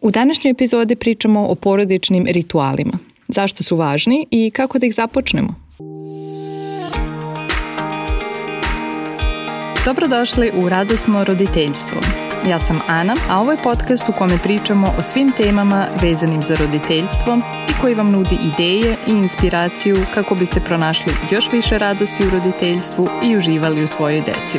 U današnjoj epizodi pričamo o porodičnim ritualima. Zašto su važni i kako da ih započnemo? Dobrodošli u Radosno roditeljstvo. Ja sam Ana, a ovo je podcast u kome pričamo o svim temama vezanim za roditeljstvo i koji vam nudi ideje i inspiraciju kako biste pronašli još više radosti u roditeljstvu i uživali u svojoj deci.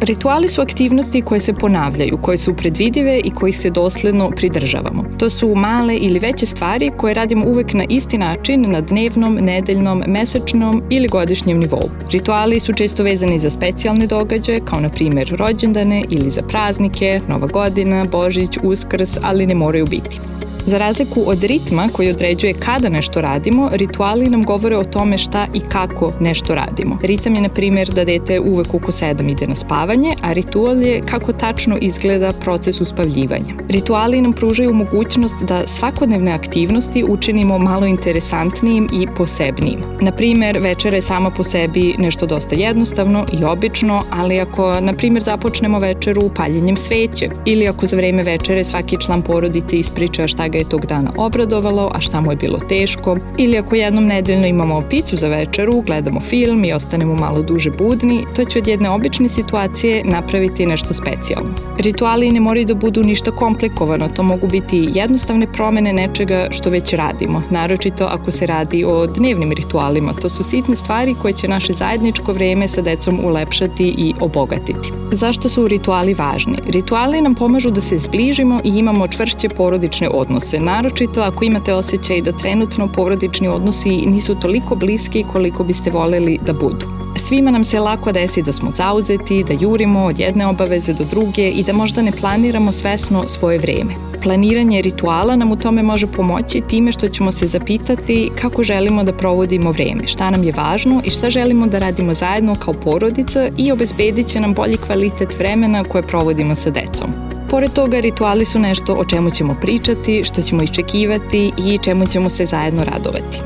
Rituali su aktivnosti koje se ponavljaju, koje su predvidive i kojih se dosledno pridržavamo. To su male ili veće stvari koje radimo uvek na isti način na dnevnom, nedeljnom, mesečnom ili godišnjem nivou. Rituali su često vezani za specijalne događaje, kao na primjer rođendane ili za praznike, Nova godina, Božić, Uskrs, ali ne moraju biti. Za razliku od ritma koji određuje kada nešto radimo, rituali nam govore o tome šta i kako nešto radimo. Ritam je, na primjer, da dete uvek oko 7 ide na spavanje, a ritual je kako tačno izgleda proces uspavljivanja. Rituali nam pružaju mogućnost da svakodnevne aktivnosti učinimo malo interesantnijim i posebnijim. Na primjer, večera je sama po sebi nešto dosta jednostavno i obično, ali ako, na primjer, započnemo večeru paljenjem sveće ili ako za vreme večere svaki član porodice ispriča šta ga je tog dana obradovalo, a šta mu je bilo teško, ili ako jednom nedeljno imamo picu za večeru, gledamo film i ostanemo malo duže budni, to će od jedne obične situacije napraviti nešto specijalno. Rituali ne moraju da budu ništa komplikovano, to mogu biti jednostavne promene nečega što već radimo, naročito ako se radi o dnevnim ritualima. To su sitne stvari koje će naše zajedničko vreme sa decom ulepšati i obogatiti. Zašto su rituali važni? Rituali nam pomažu da se zbližimo i imamo čvršće porodične odnose odnose, naročito ako imate osjećaj da trenutno porodični odnosi nisu toliko bliski koliko biste voleli da budu. Svima nam se lako desi da smo zauzeti, da jurimo od jedne obaveze do druge i da možda ne planiramo svesno svoje vreme. Planiranje rituala nam u tome može pomoći time što ćemo se zapitati kako želimo da provodimo vreme, šta nam je važno i šta želimo da radimo zajedno kao porodica i obezbedit će nam bolji kvalitet vremena koje provodimo sa decom. Pored toga, rituali su nešto o čemu ćemo pričati, što ćemo iščekivati i čemu ćemo se zajedno radovati.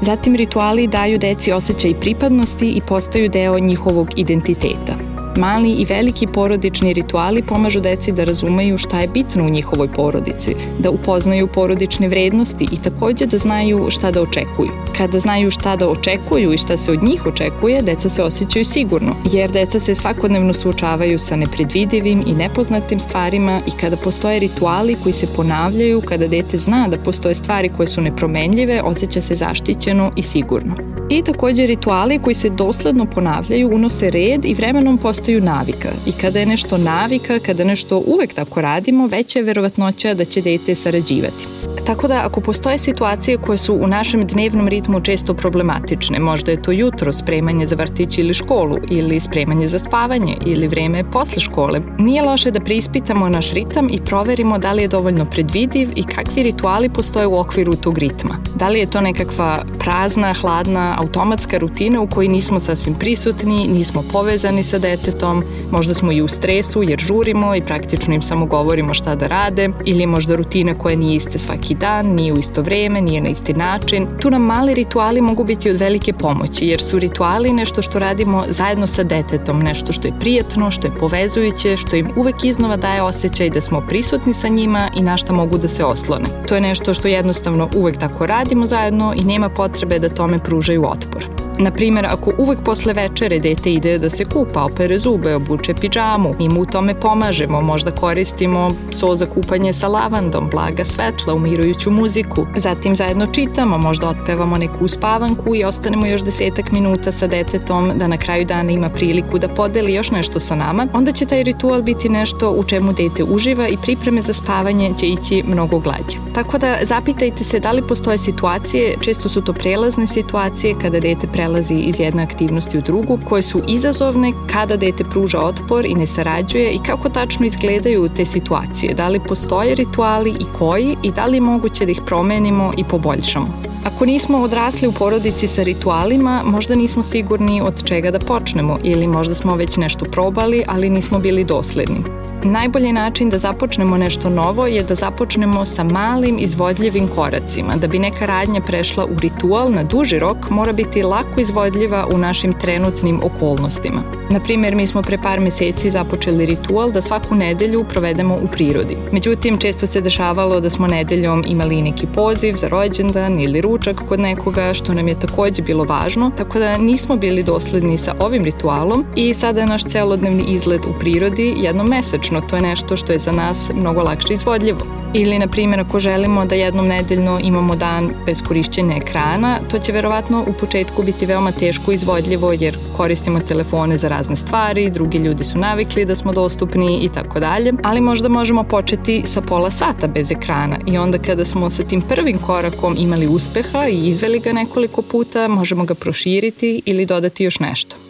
Zatim rituali daju deci osjećaj pripadnosti i postaju deo njihovog identiteta. Mali i veliki porodični rituali pomažu deci da razumeju šta je bitno u njihovoj porodici, da upoznaju porodične vrednosti i takođe da znaju šta da očekuju. Kada znaju šta da očekuju i šta se od njih očekuje, deca se osjećaju sigurno, jer deca se svakodnevno suočavaju sa nepredvidivim i nepoznatim stvarima i kada postoje rituali koji se ponavljaju, kada dete zna da postoje stvari koje su nepromenljive, osjeća se zaštićeno i sigurno. I takođe rituali koji se dosledno ponavljaju unose red i vremenom postaju navika. I kada je nešto navika, kada nešto uvek tako radimo, veća je verovatnoća da će dete sarađivati. Tako da ako postoje situacije koje su u našem dnevnom ritmu često problematične, možda je to jutro, spremanje za vrtić ili školu, ili spremanje za spavanje, ili vreme posle škole, nije loše da preispitamo naš ritam i proverimo da li je dovoljno predvidiv i kakvi rituali postoje u okviru tog ritma. Da li je to nekakva prazna, hladna, automatska rutina u kojoj nismo sasvim prisutni, nismo povezani sa detetom, možda smo i u stresu jer žurimo i praktično im samo govorimo šta da rade, ili možda rutina koja nije iste svaki dan, nije u isto vreme, nije na isti način. Tu nam mali rituali mogu biti od velike pomoći jer su rituali nešto što radimo zajedno sa detetom, nešto što je prijatno, što je povezujuće, što im uvek iznova daje osjećaj da smo prisutni sa njima i na šta mogu da se oslone. To je nešto što jednostavno uvek tako radimo zajedno i nema potrebe da tome pružaju otpor. Na primjer, ako uvek posle večere dete ide da se kupa, opere zube, obuče pidžamu, mi mu u tome pomažemo, možda koristimo so za kupanje sa lavandom, blaga svetla, umirujuću muziku. Zatim zajedno čitamo, možda otpevamo neku uspavanku i ostanemo još desetak minuta sa detetom da na kraju dana ima priliku da podeli još nešto sa nama, onda će taj ritual biti nešto u čemu dete uživa i pripreme za spavanje će ići mnogo glađe. Tako da zapitajte se da li postoje situacije, često su to prelazne situacije kada dete prelazi prelazi iz jedne aktivnosti u drugu, koje su izazovne kada dete pruža otpor i ne sarađuje i kako tačno izgledaju te situacije, da li postoje rituali i koji i da li je moguće da ih promenimo i poboljšamo. Ako nismo odrasli u porodici sa ritualima, možda nismo sigurni od čega da počnemo ili možda smo već nešto probali, ali nismo bili dosledni. Najbolji način da započnemo nešto novo je da započnemo sa malim izvodljivim koracima. Da bi neka radnja prešla u ritual na duži rok, mora biti lako izvodljiva u našim trenutnim okolnostima. Na primjer, mi smo pre par meseci započeli ritual da svaku nedelju provedemo u prirodi. Međutim, često se dešavalo da smo nedeljom imali neki poziv za rođendan ili ručak kod nekoga, što nam je takođe bilo važno, tako da nismo bili dosledni sa ovim ritualom i sada je naš celodnevni izlet u prirodi jednom mesečno. To je nešto što je za nas mnogo lakše izvodljivo. Ili, na primjer, ako želimo da jednom nedeljno imamo dan bez korišćenja ekrana, to će verovatno u početku biti veoma teško izvodljivo jer koristimo telefone za razne stvari, drugi ljudi su navikli da smo dostupni i tako dalje, ali možda možemo početi sa pola sata bez ekrana. I onda kada smo sa tim prvim korakom imali uspeha i izveli ga nekoliko puta, možemo ga proširiti ili dodati još nešto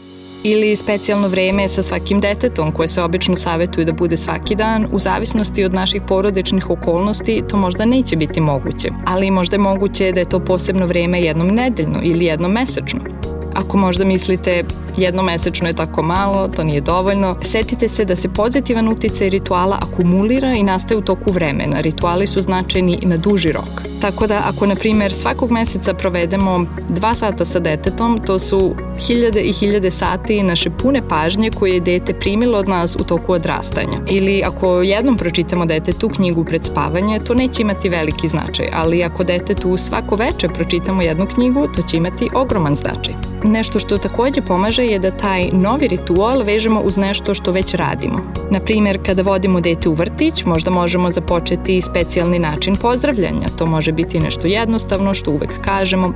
ili specijalno vreme sa svakim detetom koje se obično savetuju da bude svaki dan, u zavisnosti od naših porodičnih okolnosti to možda neće biti moguće, ali možda je moguće da je to posebno vreme jednom nedeljno ili jednom mesečno. Ako možda mislite jednomesečno je tako malo, to nije dovoljno, setite se da se pozitivan uticaj rituala akumulira i nastaje u toku vremena. Rituali su značajni na duži rok. Tako da ako, na primer, svakog meseca provedemo dva sata sa detetom, to su hiljade i hiljade sati naše pune pažnje koje je dete primilo od nas u toku odrastanja. Ili ako jednom pročitamo detetu knjigu pred spavanje, to neće imati veliki značaj, ali ako detetu svako veče pročitamo jednu knjigu, to će imati ogroman značaj. Nešto što takođe pomaže je da taj novi ritual vežemo uz nešto što već radimo. Na primjer, kada vodimo dete u vrtić, možda možemo započeti specijalni način pozdravljanja. To može biti nešto jednostavno što uvek kažemo,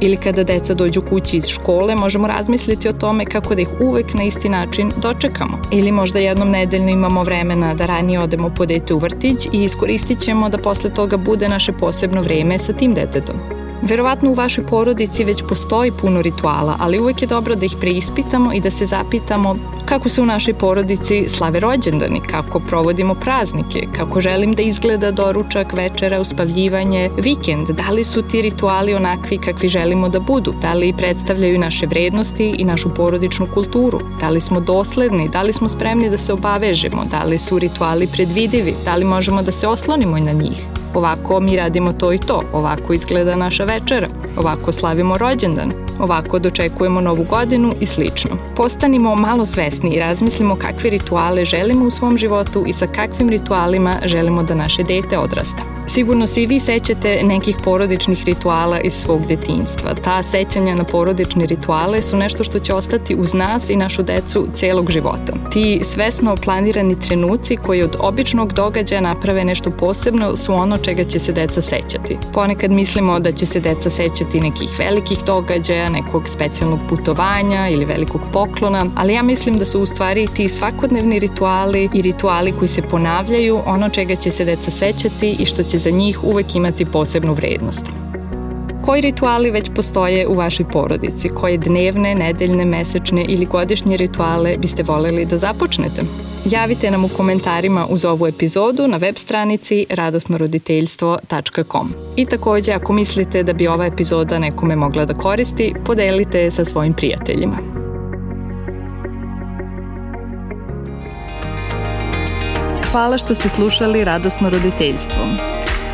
ili kada deca dođu kući iz škole, možemo razmisliti o tome kako da ih uvek na isti način dočekamo. Ili možda jednom nedeljno imamo vremena da ranije odemo po dete u vrtić i iskoristit ćemo da posle toga bude naše posebno vreme sa tim detetom. Verovatno u vašoj porodici već postoji puno rituala, ali uvek je dobro da ih preispitamo i da se zapitamo kako se u našoj porodici slave rođendani, kako provodimo praznike, kako želim da izgleda doručak, večera, uspavljivanje, vikend, da li su ti rituali onakvi kakvi želimo da budu, da li predstavljaju naše vrednosti i našu porodičnu kulturu, da li smo dosledni, da li smo spremni da se obavežemo, da li su rituali predvidivi, da li možemo da se oslonimo na njih. Ovako mi radimo to i to, ovako izgleda naša večera, ovako slavimo rođendan, ovako dočekujemo novu godinu i slično. Postanimo malo svesni i razmislimo kakve rituale želimo u svom životu i sa kakvim ritualima želimo da naše dete odrasta. Sigurno se i vi sećate nekih porodičnih rituala iz svog detinjstva. Ta sećanja na porodične rituale su nešto što će ostati uz nas i našu decu celog života. Ti svesno planirani trenuci koji od običnog događaja naprave nešto posebno su ono čega će se deca sećati. Ponekad mislimo da će se deca sećati nekih velikih događaja, nekog specijalnog putovanja ili velikog poklona, ali ja mislim da su u stvari ti svakodnevni rituali i rituali koji se ponavljaju ono čega će se deca sećati i što će za njih uvek imati posebnu vrednost. Koji rituali već postoje u vašoj porodici? Koje dnevne, nedeljne, mesečne ili godišnje rituale biste voleli da započnete? Javite nam u komentarima uz ovu epizodu na web stranici radosnoroditeljstvo.com. I takođe, ako mislite da bi ova epizoda nekome mogla da koristi, podelite je sa svojim prijateljima. Hvala što ste slušali Radosno roditeljstvo.